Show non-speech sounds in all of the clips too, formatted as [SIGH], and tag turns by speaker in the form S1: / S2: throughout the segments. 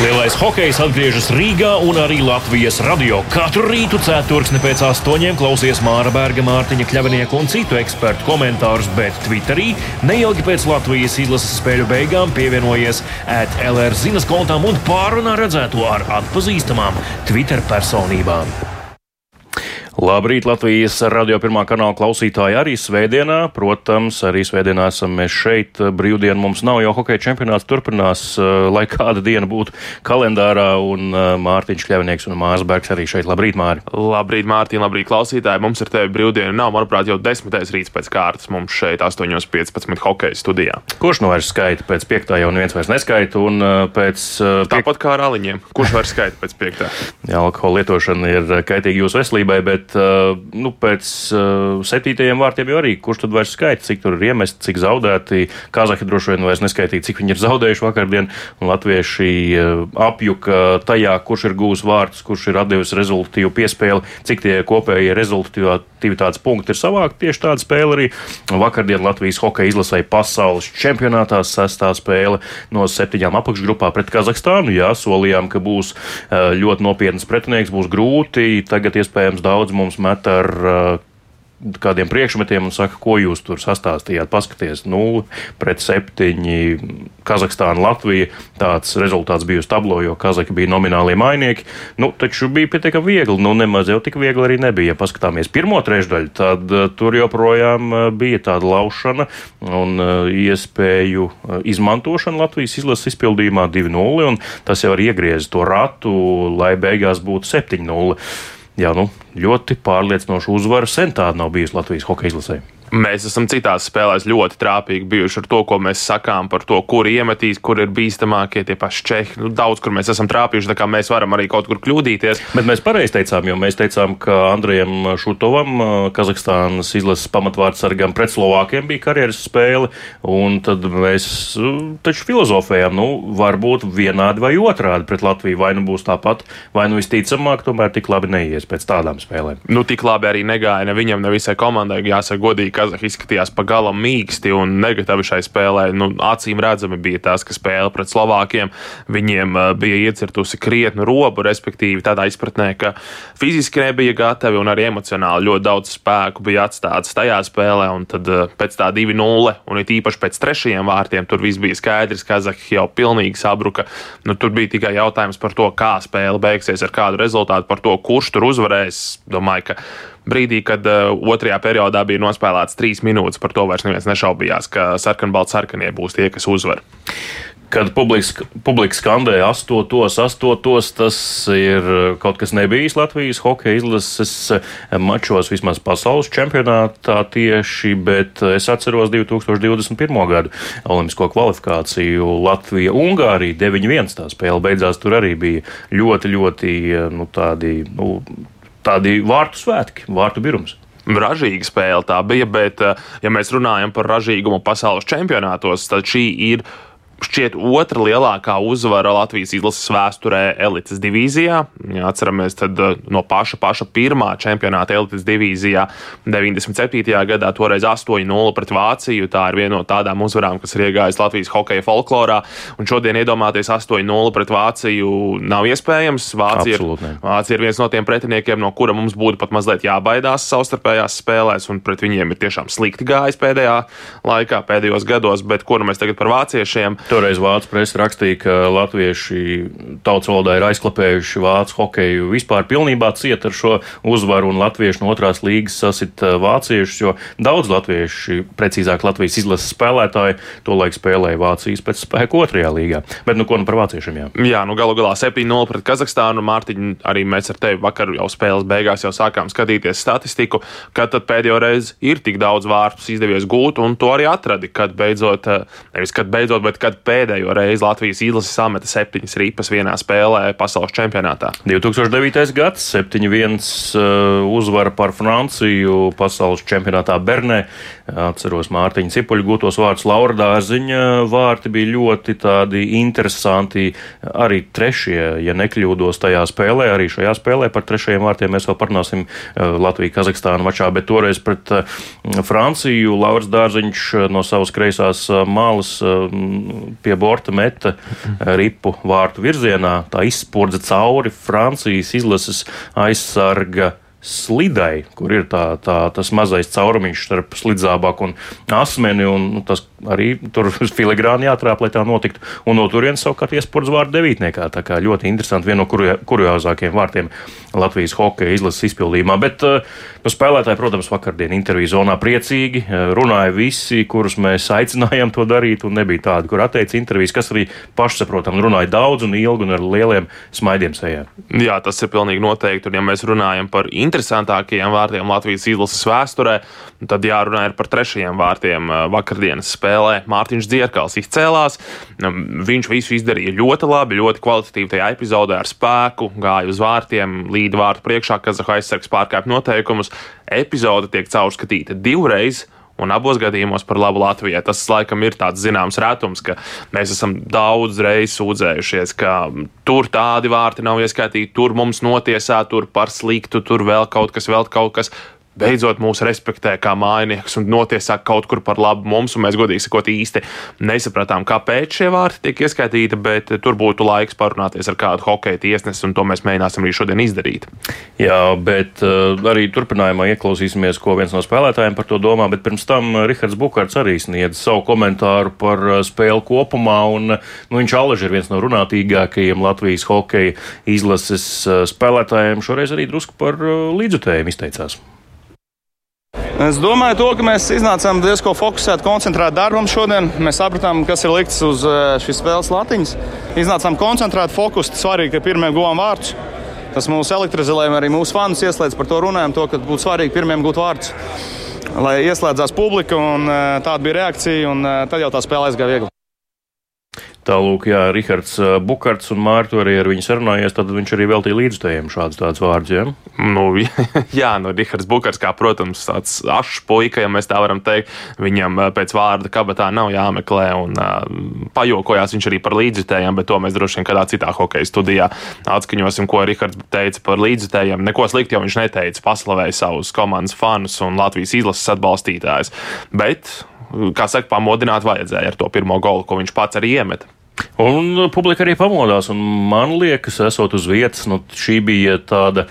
S1: Lielais hokejs atgriežas Rīgā un arī Latvijas radio. Katru rītu ceturksni pēc astoņiem klausies Māra Berga, Mārtiņa Kļavinieka un citu ekspertu komentārus, bet Twitterī neilgi pēc Latvijas izlases spēļu beigām pievienojies ētlr zinas kontām un pārunā redzēto ar atpazīstamām Twitter personībām. Labrīt, Latvijas radio pirmā kanāla klausītāji arī svētdienā. Protams, arī svētdienā esam mēs šeit. Brīvdiena mums nav, jo hokeja čempionāts turpinās, eh, lai kāda diena būtu kalendārā. Un eh, Mārtiņš Kļavnieks un Mārs Bergs arī šeit. Labrīt, Māri!
S2: Labrīt, Mārtiņ, labrīt, klausītāji! Mums ar tevi brīvdiena nav, manuprāt, jau desmitais rīts pēc kārtas mums šeit 8.15 hokeja studijā.
S1: Kurš nu vairs skaita pēc piektā, jau neviens vairs neskaita, un eh, pēc...
S2: Piek... Tāpat kā ar aliņiem. Kurš vairs skaita pēc piektā?
S1: Alkohola lietošana ir kaitīga jūsu veselībai, bet bet uh, nu, pēc uh, septītajiem vārtiem jau arī kurš tad vairs skaita, cik tur ir iemesti, cik zaudēti. Kazahi droši vien vairs neskaitīja, cik viņi ir zaudējuši vakardien, un latvieši uh, apjuka tajā, kurš ir gūs vārtus, kurš ir devis rezultātu piespēli, cik tie kopējie rezultātivitātes punkti ir savākti. Tieši tāda spēle arī vakardien Latvijas hokeja izlasēja pasaules čempionātā sestā spēle no septiņām apakšgrupā pret Kazahstānu. Jā, solījām, ka būs ļoti nopietns pretinieks, būs grūti. Tagad iespējams daudz mums met ar uh, kādiem priekšmetiem un saka, ko jūs tur sastāstījāt. Paskaties, nu, pret septiņi Kazahstāna, Latvija. Tāds rezultāts bija uz tablo, jo Kazaki bija nominālie mainieki. Nu, taču bija pietiekami viegli. Nu, nemaz jau tik viegli arī nebija. Ja paskatāmies pirmo trešdaļu, tad uh, tur joprojām uh, bija tāda laušana un iespēju izmantošana Latvijas izlases izpildījumā 2-0. Tas jau ir iegriezis to ratu, lai beigās būtu 7-0 jā, nu, ļoti pārliecinoša uzvara sen tāda nav bijusi Latvijas hokeja izlasē.
S2: Mēs esam citās spēlēs ļoti trāpīgi bijuši ar to, ko mēs sakām par to, kur iemetīs, kur ir bīstamākie tie paši čehi. Nu, daudz, kur mēs esam trāpījuši, tā kā mēs varam arī kaut kur kļūdīties.
S1: Bet mēs pareizi teicām, jo mēs teicām, ka Andrejam Šutovam, Kazahstānas izlases pamatvārdsargam pret Slovākiem bija karjeras spēle, un tad mēs taču filozofējām, nu, varbūt vienādi vai otrādi pret Latviju. Vai nu būs tāpat, vai nu visticamāk, tomēr tik labi neies pēc tādām spēlēm.
S2: Nu, tik labi arī negāja ne viņam, ne visai komandai, jāsaka godīgi Kazahi izskatījās pagalam mīksti un negatavi šai spēlē. Nu, acīm redzami bija tas, ka spēle pret Slovākiem viņiem uh, bija iecirtusi krietnu robu, respektīvi tādā izpratnē, ka fiziski nebija gatavi un arī emocionāli ļoti daudz spēku bija atstāts tajā spēlē. Tad uh, pēc tā 2-0 un it īpaši pēc trešajiem vārtiem tur viss bija skaidrs. Kazahi jau pilnīgi sabruka. Nu, tur bija tikai jautājums par to, kā spēle beigsies, ar kādu rezultātu, par to, kurš tur uzvarēs. Domāju, ka brīdī, kad uh, otrajā periodā bija nospēlēts trīs minūtes, par to vairs neviens nešaubījās, ka sarkanbalts sarkanie būs tie, kas uzvar
S1: kad publika, skandēja astotos, astotos, tas ir kaut kas nebijis Latvijas hokeja izlases mačos, vismaz pasaules čempionātā tieši, bet es atceros 2021. gadu olimpisko kvalifikāciju Latvija-Ungārija 9-1. Tā spēle beidzās, tur arī bija ļoti, ļoti nu, tādi. Nu, tādi vārtu svētki, vārtu birums.
S2: Ražīga spēle tā bija, bet, eh, ja mēs runājam par ražīgumu pasaules čempionātos, tad šī ir šķiet otra lielākā uzvara Latvijas izlases vēsturē elites divīzijā. Ja atceramies, tad uh, no paša, paša pirmā čempionāta elites divīzijā 97. gadā toreiz 8-0 pret Vāciju. Tā ir viena no tādām uzvarām, kas ir iegājusi Latvijas hokeja folklorā. Un šodien iedomāties 8-0 pret Vāciju nav iespējams. Vācija ir, Vācija ir viens no tiem pretiniekiem, no kura mums būtu pat mazliet jābaidās savstarpējās spēlēs, un pret viņiem ir tiešām slikti gājis pēdējā laikā, pēdējos gados. Bet ko nu mēs tagad par vāciešiem?
S1: Toreiz Vācijas presa rakstīja, ka latvieši tautas valodā ir aizklapējuši vācu hokeju vispār pilnībā ciet ar šo uzvaru, un latvieši no otrās līgas sasit vāciešus, jo daudz latvieši, precīzāk Latvijas izlases spēlētāji, to laik spēlēja Vācijas pēc spēka otrajā līgā. Bet nu ko nu par vāciešiem? Jā,
S2: jā nu galu galā 7-0 pret Kazahstānu. Mārtiņ, arī mēs ar tevi vakar jau spēles beigās jau sākām skatīties statistiku, kad pēdējo reizi ir tik daudz vārtus izdevies gūt, un to arī atradi, kad beidzot, nevis kad beidzot, bet kad pēdējo reizi Latvijas izlase sameta septiņas ripas vienā spēlē pasaules čempionātā.
S1: 2009. gads, 7-1 uh, uzvara par Franciju pasaules čempionātā Bernē. Atceros Mārtiņa Cipuļa gūtos vārdus Laura Dārziņa vārti bija ļoti tādi interesanti. Arī trešie, ja nekļūdos tajā spēlē, arī šajā spēlē par trešajiem vārtiem mēs vēl parunāsim uh, Latviju-Kazahstānu mačā, bet toreiz pret uh, Franciju Lauras Dārziņš no savas kreisās malas pie borta meta ripu vārtu virzienā, tā izspurdza cauri Francijas izlases aizsarga slidai, kur ir tā, tā, tas mazais caurumiņš starp slidzābāku un asmeni, un nu, tas arī tur [LAUGHS] filigrāni jātrāp, lai tā notiktu. Un no turienes savukārt iespurds vārdu devītniekā. Tā kā ļoti interesanti, viena no kuriozākajiem vārtiem Latvijas hokeja izlases izpildījumā. Bet uh, nu, spēlētāji, protams, vakardien interviju zonā priecīgi uh, runāja visi, kurus mēs [LAUGHS] aicinājām to darīt, un nebija tādi, kur atteica intervijas, kas arī pašsaprotami runāja daudz un ilgi un ar lieliem smaidiem sejā.
S2: Jā, tas ir pilnīgi noteikti. Un, ja mēs runājam par interesantākajiem vārtiem Latvijas izlases vēsturē, tad jārunā par trešajiem vārtiem uh, vakardienas spēlē. Mārtiņš Dzierkals izcēlās. Um, viņš visu izdarīja ļoti labi, ļoti kvalitatīvi tajā epizodē ar spēku, gāja uz vārtiem līdz vārtu priekšā, Kazahu aizsargs pārkāpj noteikumus. Epizode tiek caurskatīta divreiz. Un abos gadījumos par labu Latvijai. Tas, laikam, ir tāds zināms retums, ka mēs esam daudz reizes sūdzējušies, ka tur tādi vārti nav ieskaitīti, tur mums notiesā, tur par sliktu, tur vēl kaut kas, vēl kaut kas beidzot mūs respektē kā mājniekus un notiesā kaut kur par labu mums. Mēs, godīgi sakot, īsti nesapratām, kāpēc šie vārti tiek ieskaitīti, bet tur būtu laiks parunāties ar kādu hokeja tiesnesi, un to mēs mēģināsim arī šodien izdarīt.
S1: Jā, bet uh, arī turpinājumā ieklausīsimies, ko viens no spēlētājiem par to domā. Bet pirms tam Rihards Bukārts arī sniedz savu komentāru par uh, spēli kopumā. Un, nu, viņš alaži ir viens no runātīgākajiem Latvijas hokeja izlases uh, spēlētājiem. Šoreiz arī drusku par līdzutējiem izteicās.
S3: Es domāju, to, ka mēs iznācām diezgan fokusēti, koncentrēti darbam šodien. Mēs sapratām, kas ir likts uz eh, šīs spēles latiņas. Iznācām koncentrēti, fokusēti. Svarīgi, ka pirmie guvām vārdus. Tas mūs elektrizē, arī mūsu fanus ieslēdz par to runājam, to, ka būtu svarīgi pirmiem gūt vārdus. Lai ieslēdzās publika, un eh, tāda bija reakcija, un eh, tad jau tā spēlē aizgāja viegli.
S1: Tālūk, jā, Rihards Bukārts un Mārtu arī ar viņu sarunājies, tad viņš arī veltīja līdzstājiem šādus tādus vārdus. Ja?
S2: Nu, [LAUGHS] jā, nu, Rihards Bukārts, kā, protams, tāds ašs puika, ja mēs tā varam teikt, viņam pēc vārda kabatā nav jāmeklē, un uh, pajokojās viņš arī par līdzstājiem, bet to mēs droši vien kādā citā hokeja studijā atskaņosim, ko Rihards teica par līdzstājiem. Neko sliktu jau viņš neteica, paslavēja savus komandas fanus un Latvijas izlases atbalstītājus. Bet kā saka, pamodināt vajadzēja ar to pirmo golu, ko viņš pats arī iemeta.
S1: Un publika arī pamodās, un man liekas, esot uz vietas, nu, šī bija tāda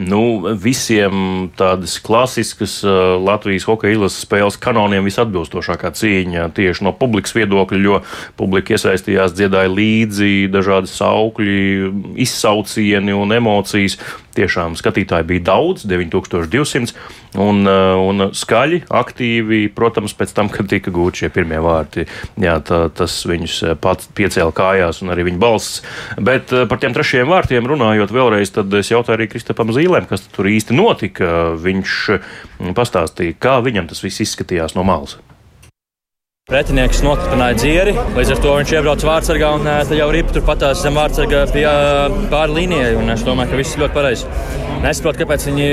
S1: nu, visiem tādas klasiskas uh, Latvijas hokeja izlases spēles kanoniem visatbilstošākā cīņa tieši no publikas viedokļa, jo publika iesaistījās, dziedāja līdzi dažādi saukļi, izsaucieni un emocijas. Tiešām skatītāji bija daudz, 9200, un, uh, un skaļi, aktīvi, protams, pēc tam, kad tika gūti šie pirmie vārti. Jā, tā, tas viņus uh, pats piecēla kājās, un arī viņa balss. Bet uh, par tiem trešajiem vārtiem runājot vēlreiz, tad es jautāju arī Kristapam Zīlēm, kas tur īsti notika. Viņš pastāstīja, kā viņam tas viss izskatījās no malas.
S4: Pretinieks noklipināja dzieri, līdz ar to viņš iebrauca vārdsargā un tad jau ripa turpat zem vārdsarga pie pāri līnijai. Es domāju, ka viss ir ļoti pareizi. Nesaprotu, kāpēc viņi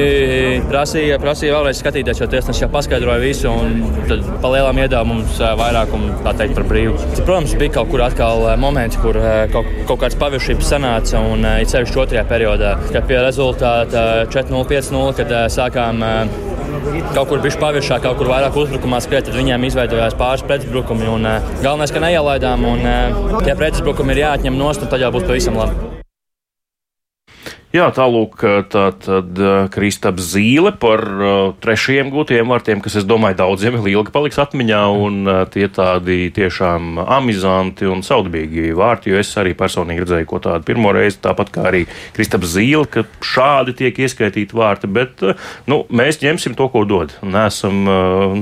S4: prasīja, prasīja vēlreiz skatīties, jo tiesnesis jau paskaidroja visu, un tad palielam iedāvā mums vairākumu teikt, par brīvu. Protams, bija kaut kur atkal momenti, kur kaut, kaut kāds paviršības sanāca, un it sevišķi otrajā periodā, kad pie rezultāta 4-0, 5-0, kad sākām kaut kur bija paviršā, kaut kur vairāk uzbrukumā skriet, tad viņiem izveidojās pāris pretuzbrukumi. Un, uh, galvenais, ka neielaidām, un uh, tie pretuzbrukumi ir jāatņem nost, un tad jau būs pavisam labi.
S1: Jā, tālūk, tā tad Kristaps Zīle par trešajiem gūtiem vārtiem, kas, es domāju, daudziem vēl ilgi paliks atmiņā, un tie tādi tiešām amizanti un saudabīgi vārti, jo es arī personīgi redzēju ko tādu pirmo reizi, tāpat kā arī Kristaps Zīle, ka šādi tiek ieskaitīti vārti, bet, nu, mēs ņemsim to, ko dod. Nesam,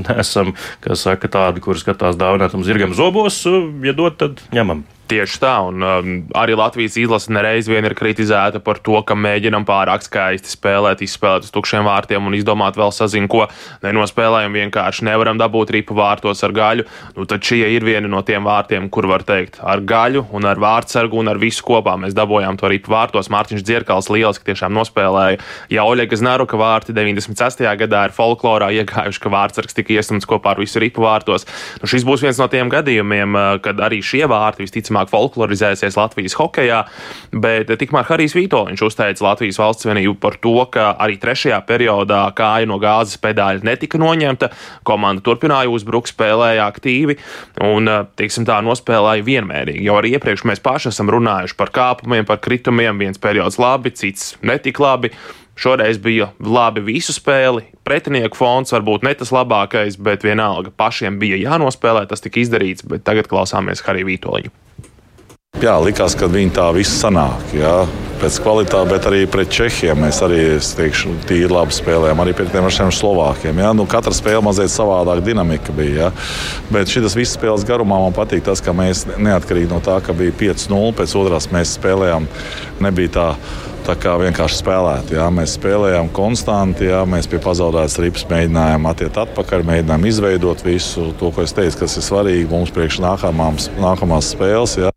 S1: nesam, kā saka, tādi, kuri skatās dāvinātam zirgam zobos, ja dod, tad ņemam.
S2: Tieši tā, un um, arī Latvijas izlase nereiz vien ir kritizēta par to, ka mēģinam pārāk skaisti spēlēt, izspēlēt uz tukšiem vārtiem un izdomāt vēl sazinu, ko nenospēlējam. Vienkārši nevaram dabūt ripu vārtos ar gaļu. Nu, tad šie ir vieni no tiem vārtiem, kur var teikt ar gaļu un ar vārdsargu un ar visu kopā. Mēs dabūjām to ripu vārtos. Mārtiņš Dzirkals lieliski tiešām nospēlēja. Ja Oļega Znaruka vārti 96. gadā ir folklorā iegājuši, ka vārdsargs tika iestumts kopā ar visu ripu vārtos. Nu, šis būs viens no tiem gadījumiem, kad arī šie vārti visticamāk visticamāk folklorizēsies Latvijas hokeja. Bet tikmēr Harijs Vitoļņš uzteica Latvijas valsts vienību par to, ka arī trešajā periodā kāja no gāzes pedāļa netika noņemta. Komanda turpināja uzbrukt, spēlēja aktīvi un, teiksim tā, nospēlēja vienmērīgi. Jau arī iepriekš mēs paši esam runājuši par kāpumiem, par kritumiem. Viens periods labi, cits netik labi. Šoreiz bija labi visu spēli. Pretinieku fons varbūt ne tas labākais, bet vienalga pašiem bija jānospēlē. Tas tika izdarīts, bet tagad klausāmies Hariju Vitoļu.
S5: Jā, likās, ka viņi tā viss sanāk. Jā. Pēc kvalitātes, bet arī pret Čehiem mēs arī teikšu, tīri labi spēlējām. Arī pret tiem pašiem Slovākiem. Jā. Nu, katra spēle mazliet savādāk dinamika bija. Jā. Bet šis viss spēles garumā man patīk tas, ka mēs neatkarīgi no tā, ka bija 5-0, pēc otrās mēs spēlējām. Nebija tā Tā kā vienkārši spēlēt. Jā. Mēs spēlējām konstanti, jā. mēs pie pazaudētas ripas mēģinājām attiekt atpakaļ, mēģinājām izveidot visu to, ko es teicu, kas ir svarīgi mums priekš nākamās, nākamās spēles. Jā.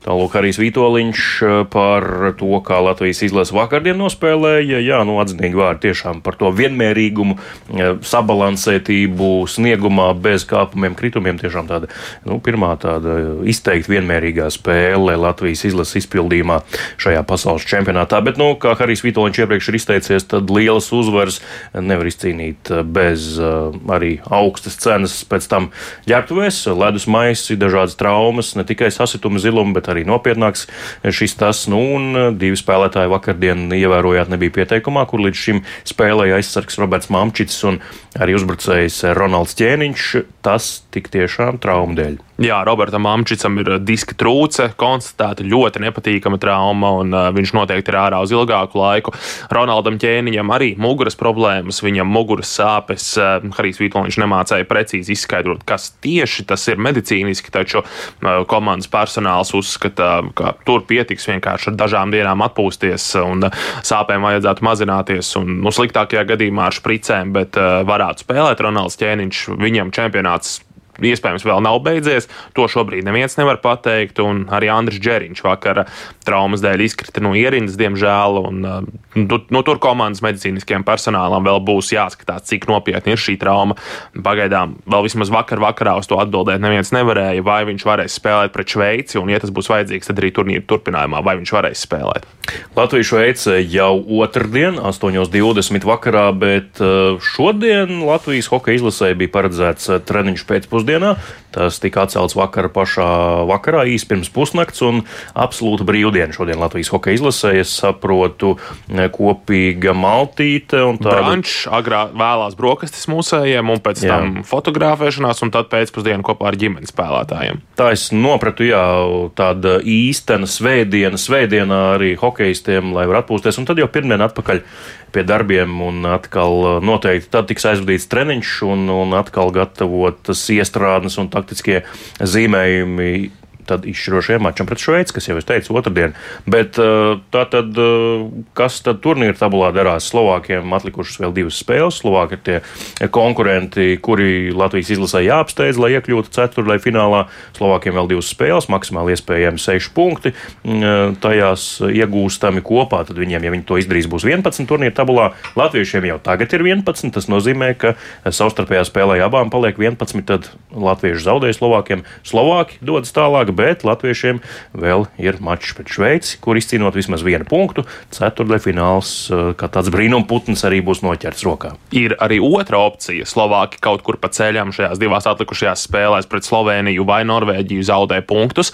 S1: Tālāk arī Vitoļņš eh, par to, kā Latvijas izlase vakardien nospēlēja. Jā, nu, atzinīgi vārdi tiešām par to vienmērīgumu, eh, sabalansētību, sniegumā bez kāpumiem, kritumiem. Tiešām tāda nu, pirmā tāda izteikti vienmērīgā spēle Latvijas izlases izpildījumā šajā pasaules čempionātā. Bet, nu, kā Harijs Vitoļņš iepriekš ir izteicies, tad lielas uzvaras nevar izcīnīt eh, bez arī augstas cenas pēc tam ģērbtuvēs, ledus maisi, dažādas traumas, ne tikai sasituma ziluma, bet arī nopietnāks šis tas. Nu, un divi spēlētāji vakardien ievērojāt nebija pieteikumā, kur līdz šim spēlēja aizsargs Roberts Mamčits un arī uzbrucējs Ronalds Ķēniņš. Tas tik tiešām traumu dēļ.
S2: Jā, Robertam Amčicam ir uh, diska trūce, konstatēta ļoti nepatīkama trauma, un uh, viņš noteikti ir ārā uz ilgāku laiku. Ronaldam ķēniņam arī muguras problēmas, viņam muguras sāpes. Uh, Harijs Vitoļņš nemācēja precīzi izskaidrot, kas tieši tas ir medicīniski, taču komandas personāls uzskata, ka tur pietiks vienkārši ar dažām dienām atpūsties, un sāpēm vajadzētu mazināties, un nu, sliktākajā gadījumā ar špricēm, bet varētu spēlēt Ronalds ķēniņš. Viņam čempionāts iespējams vēl nav beidzies. To šobrīd neviens nevar pateikt. Un arī Andris Džeriņš vakar traumas dēļ izkrita no ierindas, diemžēl. Un, nu, nu, tur komandas medicīniskajam personālam vēl būs jāskatās, cik nopietni ir šī trauma. Pagaidām vēl vismaz vakar vakarā uz to atbildēt neviens nevarēja. Vai viņš varēs spēlēt pret Šveici, un, ja tas būs vajadzīgs, tad arī turnīra turpinājumā, vai viņš varēs spēlēt.
S1: Latvija-Šveice jau otrdien, 8.20 vakarā, bet šodien Latvijas hokeja izlasē bija paredzēts treniņš pēcpusdienā pēcpusdienā. Tas tika atcelts vakar pašā vakarā, īsi pirms pusnakts, un absolūta brīvdiena šodien Latvijas hokeja izlasē. Es saprotu, kopīga maltīte un
S2: tā. Brančs, agrā vēlās brokastis mūsējiem, un pēc jā. tam fotografēšanās, un tad pēcpusdiena kopā ar ģimenes spēlētājiem.
S1: Tā es nopratu, jā, tāda īstena svētdiena, svētdienā arī hokeistiem, lai var atpūsties, un tad jau pirmdien atpakaļ pie darbiem, un atkal noteikti tad tiks aizvadīts treniņš, un, un atkal gatavotas iestrādes un taktiskie zīmējumi tad izšķirošajam mačam pret Šveici, kas jau es teicu, otrdien. Bet uh, tā tad, uh, kas tad turnīra tabulā derās Slovākiem? Atlikušas vēl divas spēles. Slovāki ir tie konkurenti, kuri Latvijas izlasē jāapsteidz, lai iekļūtu ceturtajā finālā. Slovākiem vēl divas spēles, maksimāli iespējami seši punkti. Mm, uh, tajās iegūstami kopā, tad viņiem, ja viņi to izdarīs, būs 11 turnīra tabulā. Latviešiem jau tagad ir 11. Tas nozīmē, ka savstarpējā spēlē abām paliek 11. Tad Latvieši zaudēja Slovākiem. Slovāki dodas tālāk bet latviešiem vēl ir mačs pret Šveici, kur izcīnot vismaz vienu punktu. Ceturtdaļfināls, eh, kā tāds brīnumputns, arī būs noķerts rokā.
S2: Ir arī otra opcija. Slovāki kaut kur pa ceļam šajās divās atlikušajās spēlēs pret Sloveniju vai Norvēģiju zaudē punktus.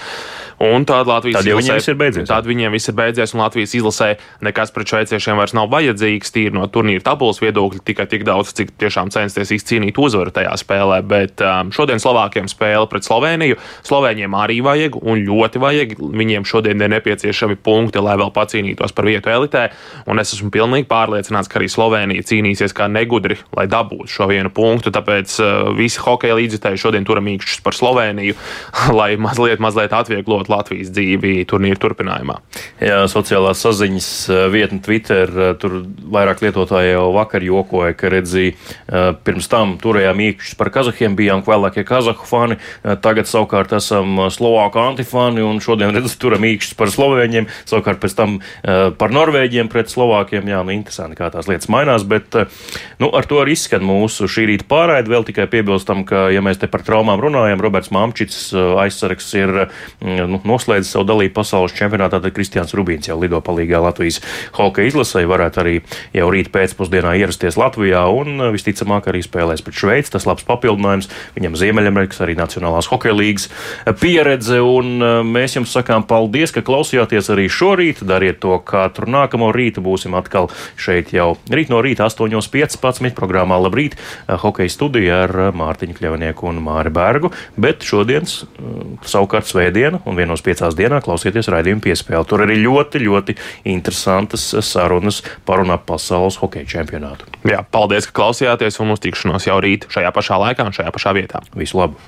S2: Un tad Latvijas
S1: tad izlasē, viss ir beidzies.
S2: Tad viņiem viss ir beidzies, un Latvijas izlasē nekas pret šveiciešiem vairs nav vajadzīgs. Tīri no turnīra tabulas viedokļa tikai tik daudz, cik tiešām censties izcīnīt uzvaru tajā spēlē. Bet um, šodien Slovākiem spēle pret Sloveniju. Slovēņiem arī vajag, un ļoti vajag. Viņiem šodien ir nepieciešami punkti, lai vēl pacīnītos par vietu elitē. Un es esmu pilnīgi pārliecināts, ka arī Slovenija cīnīsies kā negudri, lai dabūtu šo vienu punktu. Tāpēc uh, visi hokeja līdzekļi šodien turam īkšķus par Sloveniju, [LAUGHS] lai mazliet, mazliet atvieglotu būt Latvijas dzīvi turnīra turpinājumā.
S1: Jā, sociālās saziņas vietne Twitter, tur vairāk lietotāji jau vakar jokoja, ka redzīja, pirms tam turējām īkšķus par kazahiem, bijām vēlākie kazahu fani, tagad savukārt esam slovāku antifani un šodien redzam, turam īkšķus par slovēņiem, savukārt pēc tam par norvēģiem pret slovākiem. Jā, nu interesanti, kā tās lietas mainās, bet nu, ar to arī izskan mūsu šī rīta pārraide. Vēl tikai piebilstam, ka, ja mēs te par traumām runājam, Roberts Mamčits aizsargs ir nu, noslēdzis savu dalību pasaules čempionātā, tad Kristians Rubīns jau lido palīgā Latvijas hokeja izlasē, varētu arī jau rīt pēcpusdienā ierasties Latvijā un visticamāk arī spēlēs pret Šveici. Tas labs papildinājums. Viņam Ziemeļamerikas arī Nacionālās hokeja līgas pieredze, un mēs jums sakām paldies, ka klausījāties arī šorīt. Dariet to katru nākamo rītu. Būsim atkal šeit jau rīt no rīta 8.15. programmā Labrīt! Hokeja studija ar Mārtiņu Kļavnieku un Māri Bergu, bet šodienas savukārt svētdiena un vienos piecās dienā klausieties raidījumu piespēli. Tur arī ļoti, ļoti interesantas sarunas par un ap pasaules hokeja čempionātu.
S2: Jā, paldies, ka klausījāties un uz tikšanos jau rīt šajā pašā laikā un šajā pašā vietā.
S1: Visu labu!